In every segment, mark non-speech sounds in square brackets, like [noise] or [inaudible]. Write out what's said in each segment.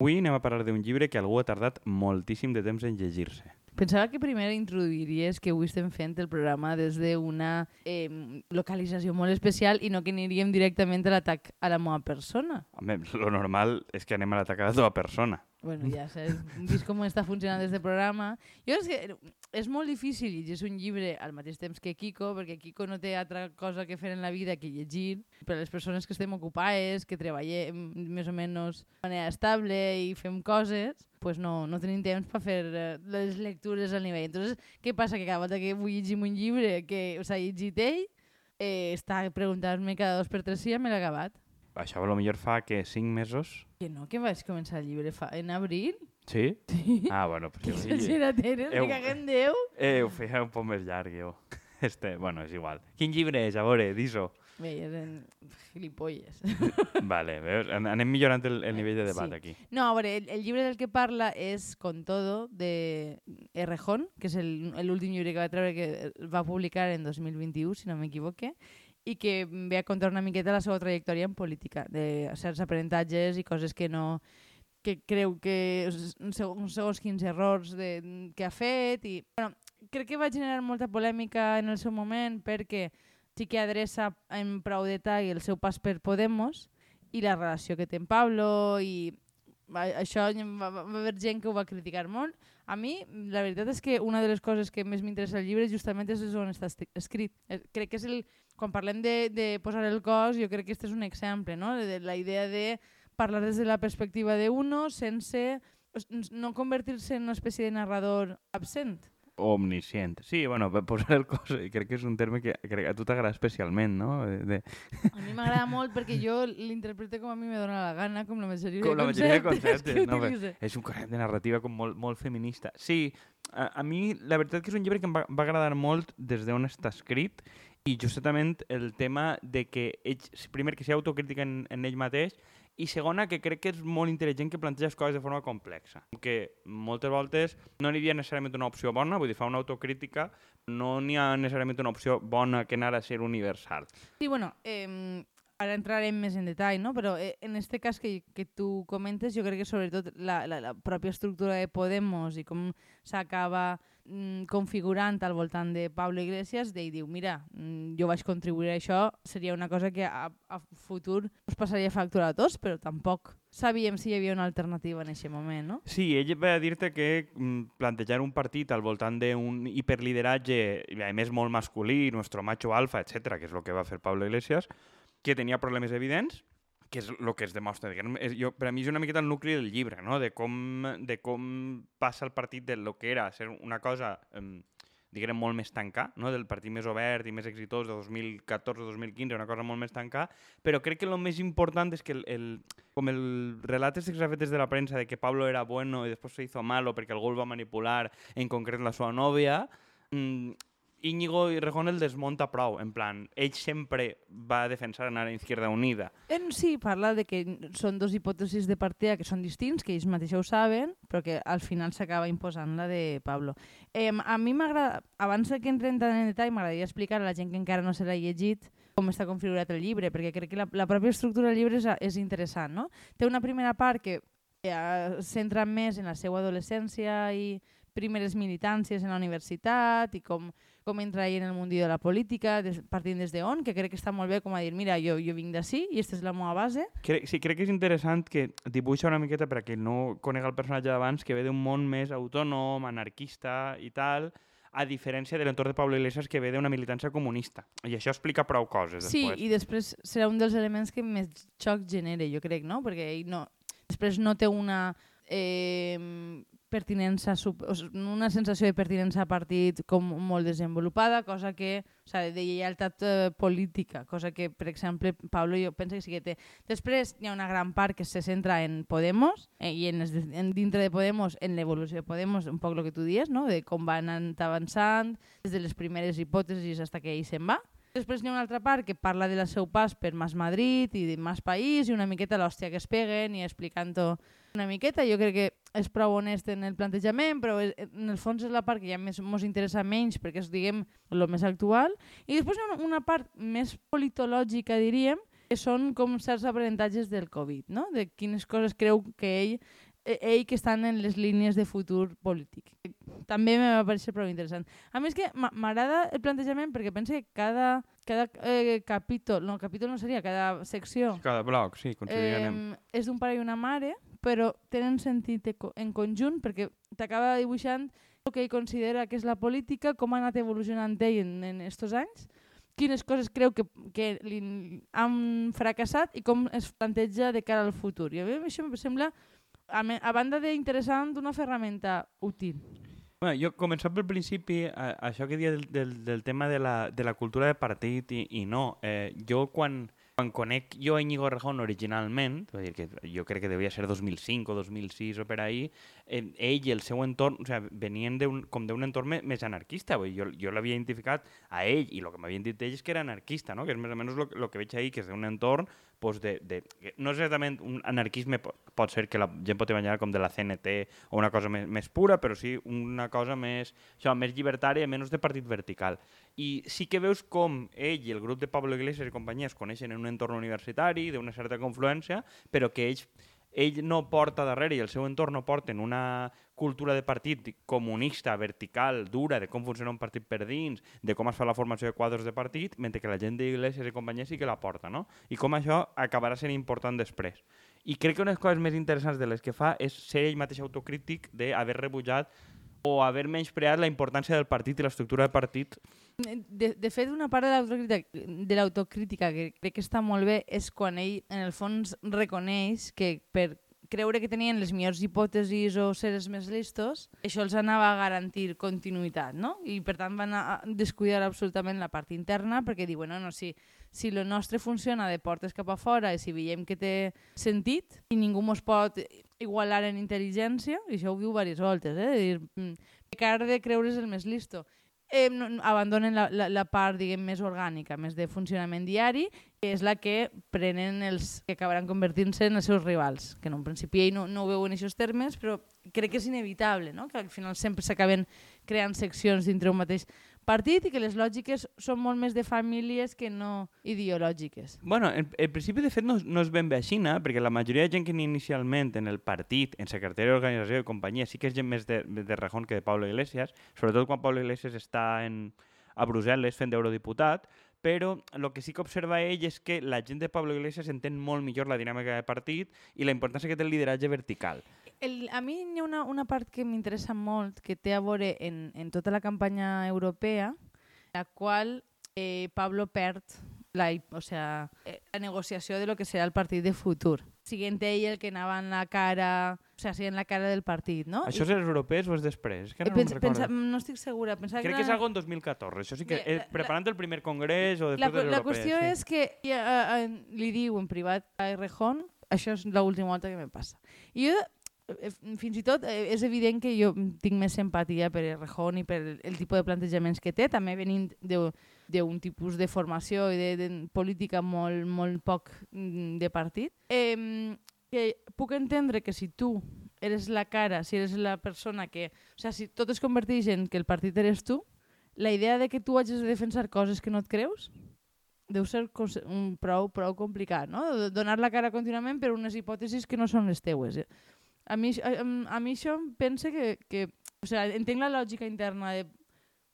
Avui anem a parlar d'un llibre que algú ha tardat moltíssim de temps en llegir-se. Pensava que primer introduiries que avui estem fent el programa des d'una eh, localització molt especial i no que aniríem directament a l'atac a la meva persona. Home, lo normal és que anem a l'atacar a la teva persona. Bueno, ja has vist com està funcionant este programa. Jo és que és molt difícil llegir un llibre al mateix temps que Kiko, perquè Kiko no té altra cosa que fer en la vida que llegir. Per a les persones que estem ocupades, que treballem més o menys de manera estable i fem coses, pues no, no tenim temps per fer eh, les lectures al nivell. Entonces, què passa? Que cada volta que vull llegir un llibre que s'ha llegit ell, eh, està preguntant-me cada dos per tres si ja me l'ha acabat. Això a lo millor fa que 5 mesos... Que no, que vaig començar el llibre fa, en abril. Sí? Sí. Ah, bueno, pues Que jo, sincera tens, Eu- me caguem Déu. eh, ho feia un poc més llarg, jo. [laughs] Este, bueno, és igual. Quin llibre és? A veure, dis-ho. Bé, eren gilipolles. [laughs] Vale, veus? An- Anem millorant el, el nivell de debat Sí. aquí. No, a veure, el, el llibre del que parla és Con todo, de Errejón, que és el- l'últim llibre que va treure, que va publicar en 2021, si no m'equivoque, i que ve a contar una miqueta la seva trajectòria en política, de certs aprenentatges i coses que no que creu que segons, segons quins errors de, que ha fet i bueno, crec que va generar molta polèmica en el seu moment perquè sí que adreça en prou detall el seu pas per Podemos i la relació que té amb Pablo i això va, va haver gent que ho va criticar molt. A mi, la veritat és que una de les coses que més m'interessa al llibre justament és on està escrit. Eh, Crec que és el... Quan parlem de, de posar el cos, jo crec que este és un exemple, no? De la idea de parlar des de la perspectiva de uno sense no convertir-se en una espècie de narrador absent. Omniscient. Sí, bueno, per posar el cos, crec que és un terme que, crec que a tu t'agrada especialment, no? De, de, A mi m'agrada molt perquè jo l'interpreto com a mi me dona la gana, com la majoria com de la majoria de conceptes, conceptes, que no? És un corrent de narrativa com molt, molt feminista. Sí, a, a mi la veritat que és un llibre que em va, va agradar molt des d'on està escrit i justament el tema de que ell, primer que sigui autocrítica en, en ell mateix i segona que crec que és molt intel·ligent que planteja les coses de forma complexa. Que moltes voltes no n'hi havia necessàriament una opció bona, vull dir, fa una autocrítica, no n'hi ha necessàriament una opció bona que anara a ser universal. Sí, bueno, eh, ara entrarem més en detall, no? però eh, en este cas que, que tu comentes, jo crec que sobretot la, la, la pròpia estructura de Podemos i com s'acaba mm, configurant al voltant de Pablo Iglesias, d'ell diu, mira, mm, jo vaig contribuir a això, seria una cosa que a, a futur us passaria factura a tots, però tampoc sabíem si hi havia una alternativa en aquest moment, no? Sí, ell va dir-te que mm, plantejar un partit al voltant d'un hiperlideratge, a més molt masculí, nuestro macho alfa, etc, que és el que va fer Pablo Iglesias, que tenia problemes evidents, que és el que es demostra. diguem, És, jo, per a mi és una miqueta el nucli del llibre, no? de, com, de com passa el partit de lo que era ser una cosa eh, diguem, molt més tancar, no? del partit més obert i més exitós de 2014-2015, una cosa molt més tancar, però crec que el més important és que el, el, com el relat que s'ha fet des de la premsa de que Pablo era bueno i després se hizo malo perquè algú el va manipular, en concret la seva nòvia, mm, Íñigo i Rejón el desmunta prou, en plan, ell sempre va defensar anar a Izquierda Unida. En sí parla de que són dos hipòtesis de partida que són distints, que ells mateixos ho saben, però que al final s'acaba imposant la de Pablo. Eh, a mi m'agrada, abans que entrem tant en detall, m'agradaria explicar a la gent que encara no se l'ha llegit com està configurat el llibre, perquè crec que la, la pròpia estructura del llibre és, és interessant. No? Té una primera part que eh, centra més en la seva adolescència i primeres militàncies en la universitat i com, com entra ell en el mundillo de la política, des, partint des d'on, que crec que està molt bé com a dir, mira, jo, jo vinc d'ací i aquesta és la meva base. Crec, sí, crec que és interessant que dibuixa una miqueta, per a qui no conega el personatge d'abans, que ve d'un món més autònom, anarquista i tal, a diferència de l'entorn de Pablo Iglesias, que ve d'una militància comunista. I això explica prou coses, Sí, després. i després serà un dels elements que més xoc genera, jo crec, no? Perquè ell no, després no té una eh, pertinença, una sensació de pertinença a partit com molt desenvolupada, cosa que, o sigui, de lleialtat eh, política, cosa que, per exemple, Pablo jo penso que sí que té. Després hi ha una gran part que se centra en Podemos eh, i en, en dintre de Podemos, en l'evolució de Podemos, un poc el que tu dies, no? de com van avançant, des de les primeres hipòtesis fins que ell se'n va. Després n'hi ha una altra part que parla de la seu pas per Mas Madrid i Mas País i una miqueta l'hòstia que es peguen i explicant-ho una miqueta. Jo crec que és prou honest en el plantejament, però en el fons és la part que ja més ens interessa menys perquè és, diguem, el més actual. I després hi ha una, part més politològica, diríem, que són com certs aprenentatges del Covid, no? de quines coses creu que ell ell que estan en les línies de futur polític. També me va parecer prou interessant. A més que m'a- m'agrada el plantejament perquè penso que cada, cada eh, capítol, no, capítol no seria, cada secció Cada bloc, sí, considerem. eh, és d'un pare i una mare, però tenen sentit en conjunt perquè t'acaba dibuixant el que ell considera que és la política, com ha anat evolucionant ell en, en estos anys, quines coses creu que, que li han fracassat i com es planteja de cara al futur. I a mi això em sembla, a, a banda d'interessant, una ferramenta útil. Bueno, jo, començant pel principi, a, això que dia del, del, del tema de la, de la cultura de partit i, i no, eh, jo quan, quan conec jo a Íñigo Rejón originalment, dir que jo crec que devia ser 2005 o 2006 o per ahí, eh, ell i el seu entorn, o sea, venien un, com d'un entorn més anarquista, vull jo, jo l'havia identificat a ell i el que m'havien dit ells és que era anarquista, no? que és més o menys el que veig ahí, que és d'un entorn pues de, de, no exactament un anarquisme, po- pot ser que la gent pot imaginar com de la CNT o una cosa més, més pura, però sí una cosa més, això, més llibertària menys de partit vertical. I sí que veus com ell i el grup de Pablo Iglesias i companyia es coneixen en un entorn universitari, d'una certa confluència, però que ells ell no porta darrere i el seu entorn no porten una cultura de partit comunista, vertical, dura, de com funciona un partit per dins, de com es fa la formació de quadres de partit, mentre que la gent d'Iglesias i companyia sí que la porta, no? I com això acabarà sent important després. I crec que una de les coses més interessants de les que fa és ser ell mateix autocrític d'haver rebutjat o haver menyspreat la importància del partit i l'estructura del partit De, de fet, una part de l'autocrítica que crec que està molt bé és quan ell, en el fons, reconeix que per creure que tenien les millors hipòtesis o ser els més listos, això els anava a garantir continuïtat, no? I per tant van a descuidar absolutament la part interna perquè diuen, no, no, si, si lo nostre funciona de portes cap a fora i si veiem que té sentit i ningú mos pot igualar en intel·ligència, i això ho diu diverses voltes, eh? dir, mm, pecar de creure's el més listo eh, no, abandonen la, la, la part diguem, més orgànica, més de funcionament diari, que és la que prenen els que acabaran convertint-se en els seus rivals, que en un principi ell no, no ho veu en aquests termes, però crec que és inevitable, no? que al final sempre s'acaben creant seccions dintre un mateix partit i que les lògiques són molt més de famílies que no ideològiques. Bueno, en, en principi, de fet, no, no és ben bé així, no? perquè la majoria de gent que inicialment en el partit, en secretari d'organització i companyia, sí que és gent més de, de Rejón que de Pablo Iglesias, sobretot quan Pablo Iglesias està en, a Brussel·les fent d'eurodiputat, però el que sí que observa ell és que la gent de Pablo Iglesias entén molt millor la dinàmica de partit i la importància que té el lideratge vertical. El, a mi hi ha una, una part que m'interessa molt que té a veure en, en tota la campanya europea, la qual eh, Pablo perd la, o sea, eh, la negociació de lo que serà el partit de futur. Siguent ell el que anava en la cara, o sea, siguent la cara del partit, no? Això és els europeus o és després? És que Eh, no, pensa, me'n recordo. pensa, no estic segura. Pensava Crec que, que és era- algo en 2014, això sí que... Bé, Eh, la- la- preparant el primer congrés o la, després de la l'europeu. qüestió sí. és que ja, eh, eh, li diu en privat a Errejón, això és l'última volta que me passa. I jo, eh, fins i tot, eh, és evident que jo tinc més simpatia per Errejón i per el, el tipus de plantejaments que té, també venint d'un tipus de formació i de, de política molt, molt poc mm, de partit. Eh, que puc entendre que si tu eres la cara, si eres la persona que... O sigui, si tot es converteix en que el partit eres tu, la idea de que tu hagis de defensar coses que no et creus deu ser un prou, prou complicat, no? Donar la cara contínuament per unes hipòtesis que no són les teues. eh. A mi, a, a mi això em pensa que, que... O sigui, entenc la lògica interna de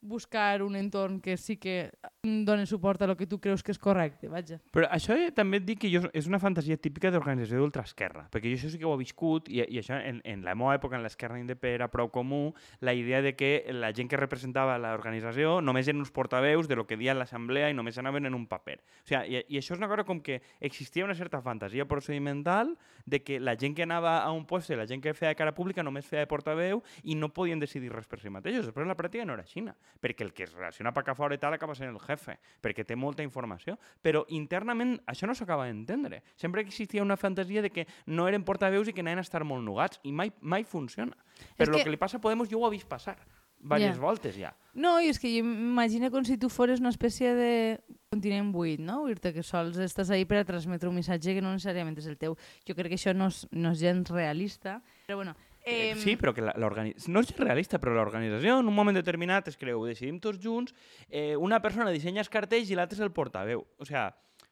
buscar un entorn que sí que doni suport a lo que tu creus que és correcte, vaja. Però això també et dic que jo, és una fantasia típica d'organització d'ultraesquerra, perquè jo això sí que ho he viscut i, i això en, en la meva època, en l'esquerra indep era prou comú, la idea de que la gent que representava l'organització només eren uns portaveus de lo que dia l'assemblea i només anaven en un paper. O sigui, i, I això és una cosa com que existia una certa fantasia procedimental de que la gent que anava a un lloc, la gent que feia cara pública només feia de portaveu i no podien decidir res per si mateixos. Després la pràctica no era així, perquè el que es relaciona per acá fora i tal acaba sent el jefe, perquè té molta informació. Però internament això no s'acaba d'entendre. Sempre existia una fantasia de que no eren portaveus i que anaven a estar molt nugats i mai, mai funciona. Però el que- que... li passa a Podemos jo ho he vist passar diverses Ja. voltes ja. No, i és que jo m'imagino com si tu fores una espècie de continent buit, no? Dir-te que sols estàs ahí per a transmetre un missatge que no necessàriament és el teu. Jo crec que això no és, no és gens realista, però bueno... Eh, sí, però que la, no és realista, però l'organització en un moment determinat es creu, decidim tots junts, eh, una persona dissenya els cartells i l'altre és el portaveu. O sigui,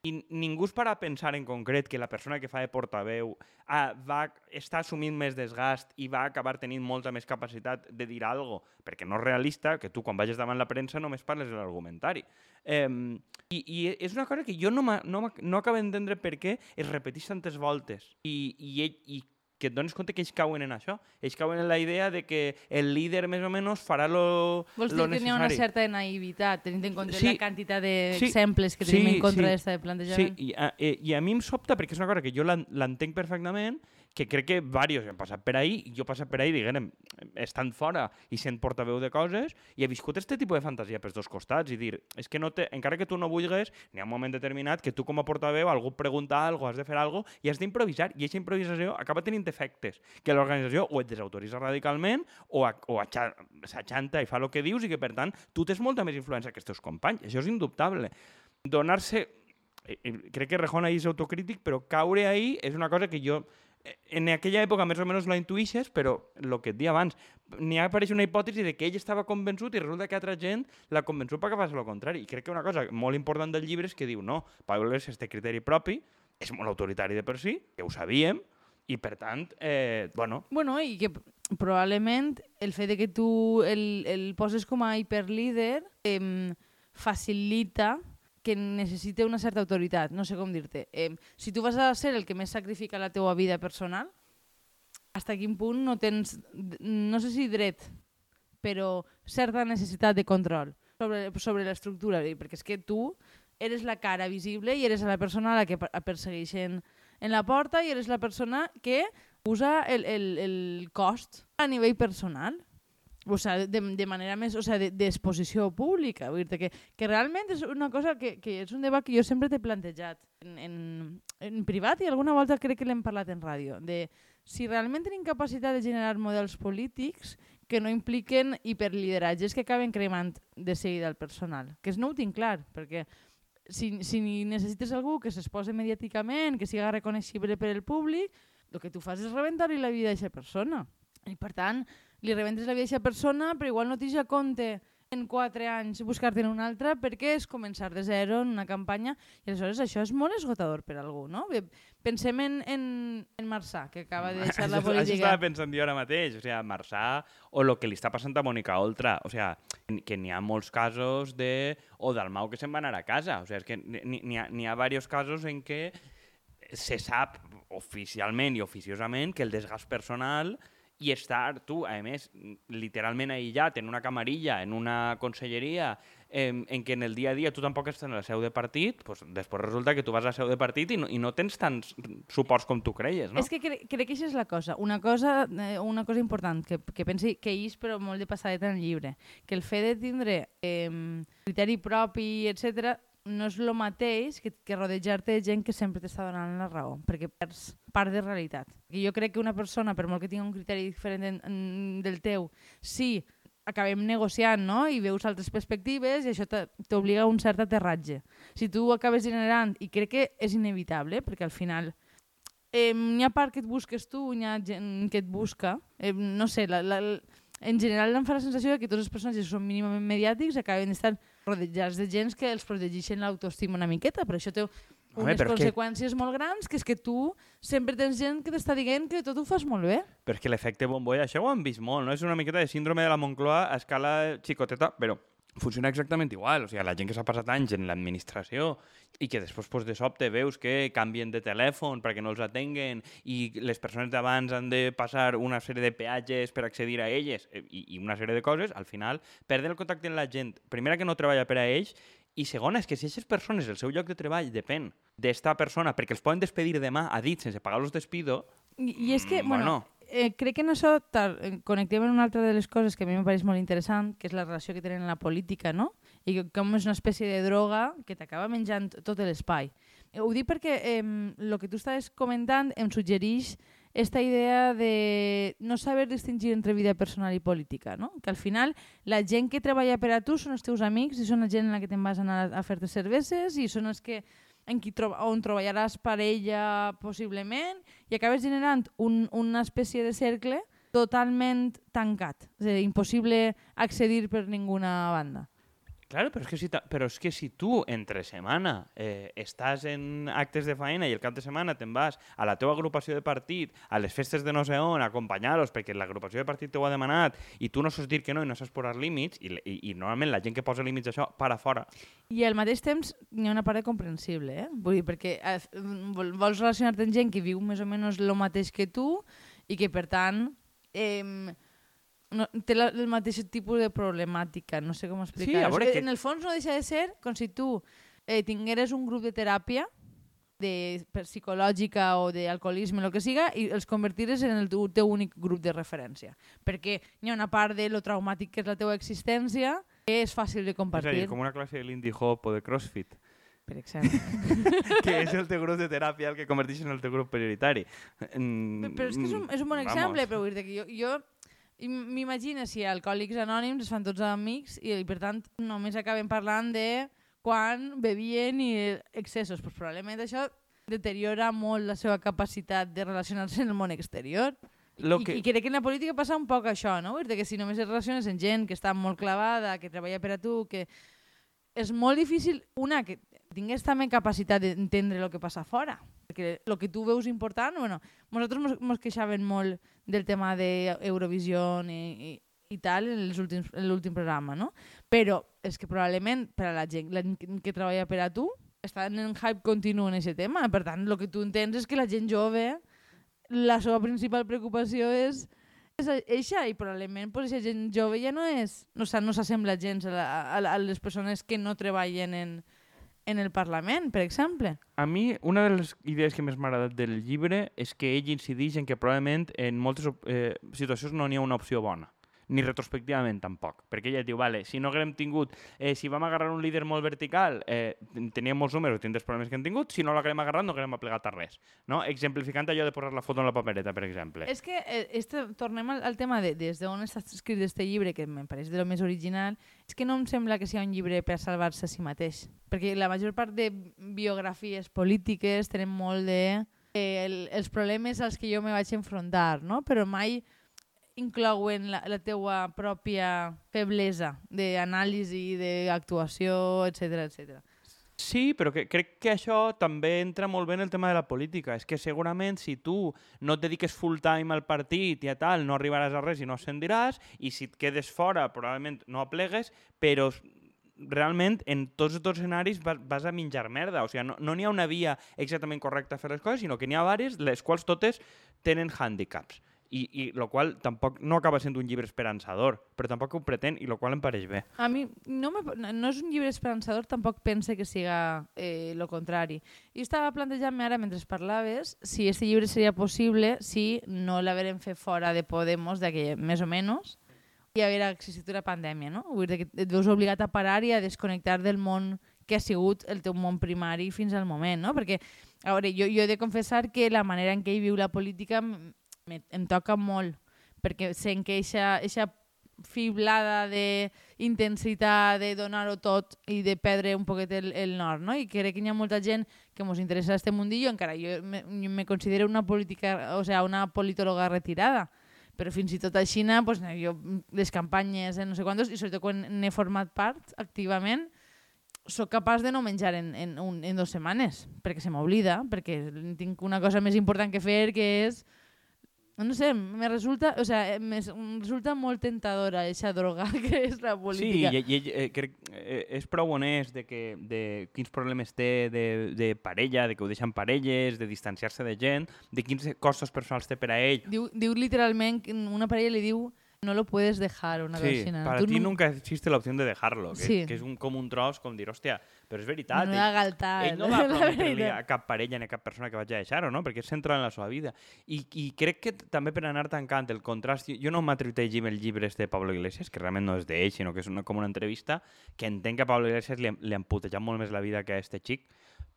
i ningú es para a pensar en concret que la persona que fa de portaveu ah, va estar assumint més desgast i va acabar tenint molta més capacitat de dir alguna cosa, perquè no és realista que tu quan vagis davant la premsa només parles de l'argumentari. Eh, i, I és una cosa que jo no, no, no acabo d'entendre per què es repeteix tantes voltes i, i, i que et dones compte que ells cauen en això. Ells cauen en la idea de que el líder més o menys farà lo, Vols lo dir que necessari. hi ha una certa naivitat, tenint en compte Sí. la quantitat Sí. d'exemples que tenim Sí, en contra sí. d'esta de Sí, plantejament? i a, i, i a mi em sobta perquè és una cosa que jo l'en- l'entenc perfectament, que crec que diversos han passat per ahí, i jo he passat per ahí, diguem, estant fora i sent portaveu de coses, i he viscut aquest tipus de fantasia pels dos costats, i dir, és que no té, encara que tu no vulguis, n'hi ha un moment determinat que tu com a portaveu, algú et pregunta alguna has de fer alguna i has d'improvisar, i aquesta improvisació acaba tenint efectes, que l'organització o et desautoritza radicalment o, a, o s'aixanta i fa el que dius i que, per tant, tu tens molta més influència que els teus companys. Això és indubtable. Donar-se eh, eh, crec que Rejón ahí és autocrític, però caure ahí és una cosa que jo en aquella època més o menys la intuïixes, però el que et dia abans, n'hi apareix una hipòtesi de que ell estava convençut i resulta que altra gent l'ha convençut perquè fas el contrari. I crec que una cosa molt important del llibre és que diu no, Iglesias té criteri propi, és molt autoritari de per si, que ho sabíem, i per tant, eh, bueno, Bueno, i que probablement el fet de que tu el, el poses com a hiperlíder eh, facilita que necessite una certa autoritat, no sé com dir-te. Eh, si tu vas a ser el que més sacrifica la teua vida personal, hasta quin punt no tens, no sé si dret, però certa necessitat de control sobre, sobre l'estructura, perquè és que tu eres la cara visible i eres la persona a la que per- persegueixen en la porta i eres la persona que usa el, el, el cost a nivell personal o sea, de, de manera més, o sea, de- d'exposició pública. Vull dir que, que realment és una cosa que, que és un debat que jo sempre t'he plantejat en, en, en privat i alguna volta crec que l'hem parlat en ràdio, de si realment tenim capacitat de generar models polítics que no impliquen hiperlideratges que acaben cremant de seguida el personal. Que és no ho tinc clar, perquè si, si necessites algú que s'exposi mediàticament, que siga reconeixible per el públic, el que tu fas és rebentar-li la vida a aquesta persona. I per tant, li rebentes la vida a aquesta persona, però igual no t'hi a compte en quatre anys buscar-te'n una altra perquè és començar de zero en una campanya i aleshores això és molt esgotador per a algú, no? Pensem en, en, en Marçà, que acaba de deixar la Això- Això política. estava pensant jo ara mateix, o sigui, Marçà o el que li està passant a Mònica Oltra, o sigui, que n'hi ha molts casos de... o Dalmau que se'n va anar a casa, o sigui, és que n'hi ha, n'hi ha diversos casos en què se sap oficialment i oficiosament que el desgast personal i estar tu, a més, literalment aïllat en una camarilla, en una conselleria, eh, en què en el dia a dia tu tampoc estàs en la seu de partit, pues, després resulta que tu vas a la seu de partit i no, i no tens tants suports com tu creies, no? És que cre crec que això és la cosa. Una cosa, eh, una cosa important que, que pensi que és però molt de passadeta en el llibre, que el fet de tindre eh, criteri propi, etc no és el mateix que, que rodejar-te de gent que sempre t'està donant la raó, perquè perds part de realitat. I jo crec que una persona, per molt que tingui un criteri diferent en, en, del teu, sí, acabem negociant no? i veus altres perspectives i això t'obliga a un cert aterratge. Si tu acabes generant, i crec que és inevitable, perquè al final eh, n'hi ha part que et busques tu, n'hi ha gent que et busca. Eh, no sé, la, la, en general em fa la sensació que tots els personatges que són mínimament mediàtics acaben d'estar rodejats de gens que els protegeixen l'autoestima una miqueta, però això té Home, unes és que- conseqüències molt grans, que és que tu sempre tens gent que t'està dient que tot ho fas molt bé. Però és que l'efecte bombolla, això ho hem vist molt, no? És una miqueta de síndrome de la Moncloa a escala xicoteta, però funciona exactament igual. O sigui, la gent que s'ha passat anys en l'administració i que després pues, de sobte veus que canvien de telèfon perquè no els atenguen i les persones d'abans han de passar una sèrie de peatges per accedir a elles eh, i, i una sèrie de coses, al final perden el contacte amb la gent. Primera, que no treballa per a ells i segona, és que si aquestes persones, el seu lloc de treball depèn d'esta persona perquè els poden despedir demà a dit sense pagar-los despido, I, i és que, Mm, bueno, bueno. Eh, crec que en això eh, connectem en una altra de les coses que a mi em pareix molt interessant, que és la relació que tenen en la política, no? I que com és una espècie de droga que t'acaba menjant tot l'espai. Eh, Ho dic perquè eh, el que tu estaves comentant em suggereix esta idea de no saber distingir entre vida personal i política, no? Que al final la gent que treballa per a tu són els teus amics i són la gent en la que te'n vas anar a fer-te cerveses i són els que en qui troba, on treballaràs parella possiblement i acabes generant un, una espècie de cercle totalment tancat, és a dir, impossible accedir per ninguna banda. Claro, però és que si, però és que si tu entre setmana eh, estàs en actes de feina i el cap de setmana te'n vas a la teva agrupació de partit, a les festes de no sé on, a acompanyar-los perquè l'agrupació de partit t'ho ha demanat i tu no saps dir que no i no saps posar límits i, i, i normalment la gent que posa límits d'això para fora. I al mateix temps hi ha una part de comprensible, eh? Vull dir, perquè eh, vol- vols relacionar-te amb gent que viu més o menys el mateix que tu i que, per tant, eh, no, té la, el mateix tipus de problemàtica, no sé com explicar. a veure que- En el fons no deixa de ser com si tu eh, tingueres un grup de teràpia de per psicològica o d'alcoholisme, el que siga, i els convertires en el teu, teu únic grup de referència. Perquè hi ha una part de lo traumàtic que és la teva existència que és fàcil de És a compartir, dir, com una classe de Lindy Hop o de CrossFit, per exemple. [laughs] que és el teu grup de teràpia el que converteix en el teu grup prioritari. Mm, Però és que és un, és un bon vamos. exemple, però vull dir que jo, jo m'imagino si Alcohòlics Anònims es fan tots amics i, i per tant només acaben parlant de quan bevien i excessos. Pues probablement això deteriora molt la seva capacitat de relacionar-se en el món exterior. Lo I, que- I crec que en la política passa un poc això, no? Dir que si només et relaciones amb gent que està molt clavada, que treballa per a tu, que és molt difícil, una, que tingués també capacitat d'entendre el que passa fora. Perquè el que tu veus important, bueno, nosaltres mos queixaven molt del tema d'Eurovisió i, i, i tal en l'últim programa, no? Però és que probablement per a la gent la gent que, treballa per a tu estan en hype continu en aquest tema. Per tant, el que tu entens és que la gent jove la seva principal preocupació és és eixa, i probablement pues, aquesta gent jove ja no és, no, no s'assembla gens a, la, a, la- a les persones que no treballen en, en el Parlament, per exemple. A mi, una de les idees que més m'ha agradat del llibre és que ell incideix en que probablement en moltes eh, situacions no n'hi ha una opció bona ni retrospectivament tampoc, perquè ella diu, vale, si no haguem tingut, eh, si vam agarrar un líder molt vertical, eh, ten- teníem molts números, tindrem els problemes que hem tingut, si no l'haguem agarrat no haguem aplegat a res, no? Exemplificant allò de posar la foto en la papereta, per exemple. És que eh, este, tornem al, al tema de des d'on està escrit este llibre, que em pareix de lo més original, és que no em sembla que sigui un llibre per salvar-se a si mateix. Perquè la major part de biografies polítiques tenen molt de eh, el, els problemes als que jo me vaig enfrontar, no? però mai inclouen la, la teua pròpia feblesa d'anàlisi, d'actuació, etc etc. Sí, però que, crec que això també entra molt bé en el tema de la política. És que segurament si tu no et dediques full time al partit i a tal, no arribaràs a res i no ascendiràs, i si et quedes fora probablement no aplegues, però realment en tots els escenaris vas, vas a menjar merda. O sigui, no n'hi no ha una via exactament correcta a fer les coses, sinó que n'hi ha diverses, les quals totes tenen hàndicaps. I, i lo qual tampoc no acaba sent un llibre esperançador, però tampoc ho pretén, i lo qual em pareix bé. A mi no, me, no és un llibre esperançador, tampoc pense que siga eh, lo contrari. Jo estava plantejant-me ara, mentre parlaves, si este llibre seria possible si no l'haverem fet fora de Podemos, de que més o menys, i haver existit una pandèmia, no? Vull dir que et veus obligat a parar i a desconnectar del món que ha sigut el teu món primari fins al moment, no? Perquè, a veure, jo, jo he de confessar que la manera en què ell viu la política me, em toca molt, perquè sent que eixa fiblada de intensitat, de donar-ho tot i de perdre un poquet el, el nord, no? I crec que hi ha molta gent que ens interessa este mundillo, encara jo me, me considero una política, o sea, una politòloga retirada, però fins i tot així, pues, jo, les campanyes, eh, no sé quantos, i sobretot quan n'he format part activament, sóc capaç de no menjar en, en, un, en dues setmanes, perquè se m'oblida, perquè tinc una cosa més important que fer, que és no sé, me resulta, o sea, me em resulta molt tentadora aquesta droga [laughs] que és la Sí, política. i, i, eh, crec, eh, és prou honest de, que, de quins problemes té de, de parella, de que ho deixen parelles, de distanciar-se de gent, de quins costos personals té per a ell. Diu, diu literalment, una parella li diu no lo puedes dejar una Sí, vecina. para ti no- nunca existe la opción de dejarlo, que, Sí. que és un, com un tros, com dir, hòstia, però és veritat. No ell- galtat, ell no [laughs] va prometre-li a cap parella ni a cap persona que vaig a deixar-ho, no? perquè és central en la seva vida. I, I crec que també per anar tancant el contrast, jo no m'atrevit a llegir el llibre este de Pablo Iglesias, que realment no és d'ell, sinó que és una, com una entrevista, que entenc que a Pablo Iglesias li, li han putejat molt més la vida que a este xic,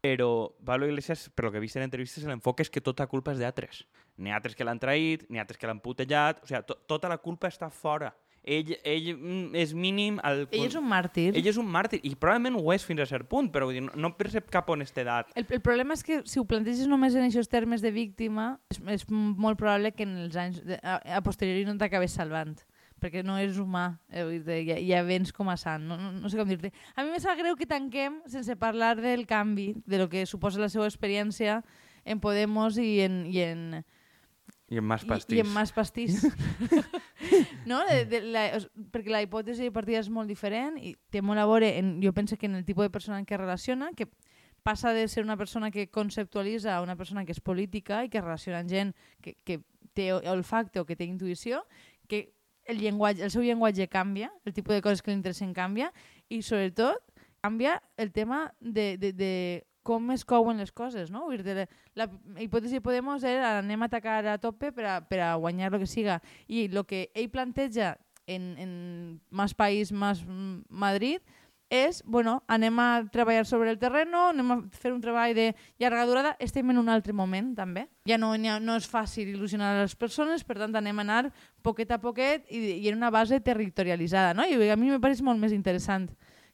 però Pablo Iglesias, per lo que he vist en entrevistes, l'enfoc és que tota culpa és d'altres. N'hi ha altres que l'han traït, n'hi ha altres que l'han putejat, o sigui, to, tota la culpa està fora. Ell, ell mm, és mínim... El, Ell és un màrtir. ell és un màrtir, i probablement ho és fins a cert punt, però dir, no, no percep cap honestedat. El, el problema és que si ho planteges només en aquests termes de víctima, és, és molt probable que en els anys de, a, a posteriori no t'acabes salvant. perquè no és humà, eh, ja, ja vens com a sant, no, no, no sé com dir-te. A mi me sap greu que tanquem sense parlar del canvi, de lo que suposa la seva experiència en Podemos i en, i en, I en Mas i, Pastís. i en Mas Pastís. [laughs] no? De, de, la, o perquè la hipòtesi de partida és molt diferent i té molt a veure, en, jo penso que en el tipus de persona en què relaciona, que passa de ser una persona que conceptualitza a una persona que és política i que relaciona amb gent que, que té olfacte o que té intuïció, que el, llenguatge, el seu llenguatge canvia, el tipus de coses que li interessen canvia i sobretot canvia el tema de, de, de com es couen les coses, no? Vull dir, la, la hipòtesi de Podemos era anem a atacar a tope per a, per a guanyar el que siga. I el que ell planteja en, en Más País, Más Madrid, és, bueno, anem a treballar sobre el terreno, anem a fer un treball de llarga durada, estem en un altre moment, també. Ja no, ha, no és fàcil il·lusionar les persones, per tant, anem a anar poquet a poquet i, i en una base territorialitzada, no? I a mi me pareix molt més interessant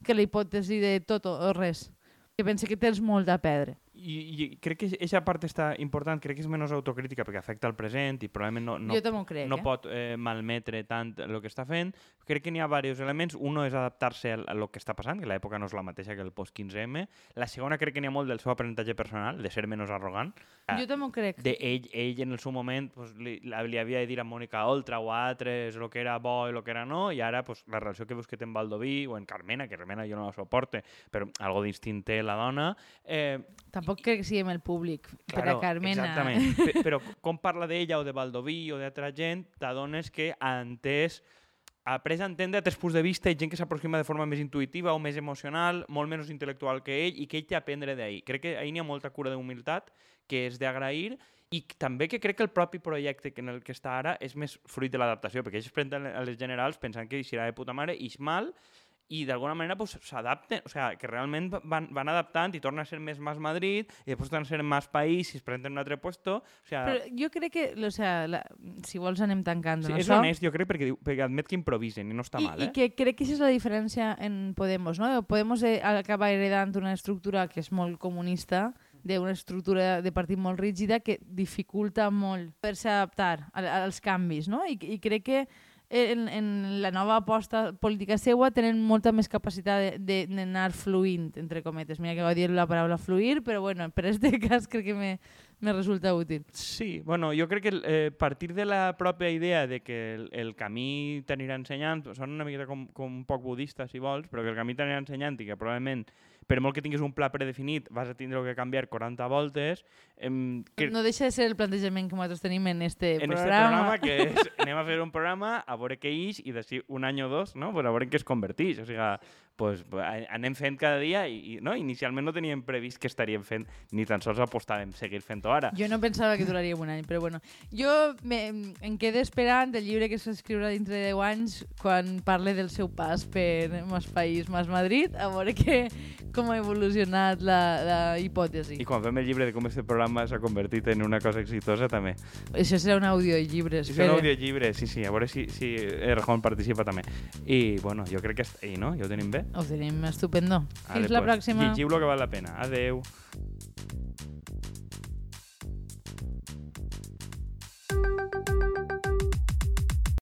que la hipòtesi de tot o res, que pense que tens molt a perdre. I, I crec que aquesta part està important, crec que és menys autocrítica perquè afecta el present i probablement no, no, crec, no eh? pot eh, malmetre tant el que està fent. Crec que n'hi ha diversos elements. Uno és adaptar-se a lo que està passant, que l'època no és la mateixa que el post-15M. La segona crec que n'hi ha molt del seu aprenentatge personal, de ser menys arrogant. Ah, Jo també ho crec. De ell, ell en el seu moment pues, li, li havia de dir a Mònica Oltra o a altres el que era bo i el que era no, i ara pues, la relació que veus que té amb Baldoví o en Carmena, que Carmena jo no la suporte, però algo d'instint té la dona, eh, Tampoc crec que siguem el públic per a Carmena. Exactament. [laughs] Pe- Però com parla d'ella o de Baldoví o d'altra gent, t'adones que ha entès ha après a entendre altres punts de vista i gent que s'aproxima de forma més intuïtiva o més emocional, molt menys intel·lectual que ell i que ell té a aprendre d'ahir. Crec que ahir n'hi ha molta cura d'humilitat que és d'agrair i també que crec que el propi projecte en el que està ara és més fruit de l'adaptació, perquè ells a les generals pensant que eixirà de puta mare, ix mal, i d'alguna manera pues, s'adapten, o sea, que realment van, van adaptant i torna a ser més Mas Madrid i després torna a ser Mas País i es presenten en un altre puesto. O sea, Però jo crec que, o sea, la, si vols anem tancant sí, no, és això. honest, jo crec, perquè, diu- perquè admet que improvisen i no està I, mal, I eh? que crec que això és la diferència en Podemos, no? Podemos eh, acaba heredant una estructura que és molt comunista, d'una estructura de partit molt rígida que dificulta molt per-se adaptar a- als canvis, no? I, i crec que en, en la nova aposta política seua tenen molta més capacitat d'anar fluint, entre cometes. Mira que va dir la paraula fluir, però bueno, per este [laughs] cas crec que me, me resulta útil. Sí, bueno, jo crec que eh, partir de la pròpia idea de que el, el camí t'anirà ensenyant, són una miqueta com, com un poc budista, si vols, però que el camí t'anirà ensenyant i que probablement, per molt que tinguis un pla predefinit, vas a tindre que canviar 40 voltes, em, que, No deixa de ser el plantejament que nosaltres tenim en este en este programa. programa, que [laughs] és, anem a fer un programa, a veure què ix, i d'ací un any o dos, no? pues a veure en què es converteix. O sigui, pues, anem fent cada dia, i, i no? inicialment no teníem previst que estaríem fent, ni tan sols apostàvem seguir fent-ho ara. Jo no pensava que duraria un any, però bueno. Jo me, em quedo esperant el llibre que s'escriurà dintre de 10 anys quan parle del seu pas per Mas País, Mas Madrid, a veure que, com ha evolucionat la, la hipòtesi. I quan fem el llibre de com este programa s'ha convertit en una cosa exitosa, també. Això serà un audiollibre, És un espera. audiollibre, sí, sí, a veure si, si Errejón participa també. I, bueno, jo crec que... I, no? Ja ho tenim bé? bé? Ho tenim estupendo. Ah, Fins Ale, la pues, pròxima. Llegiu-lo que val la pena. Adeu.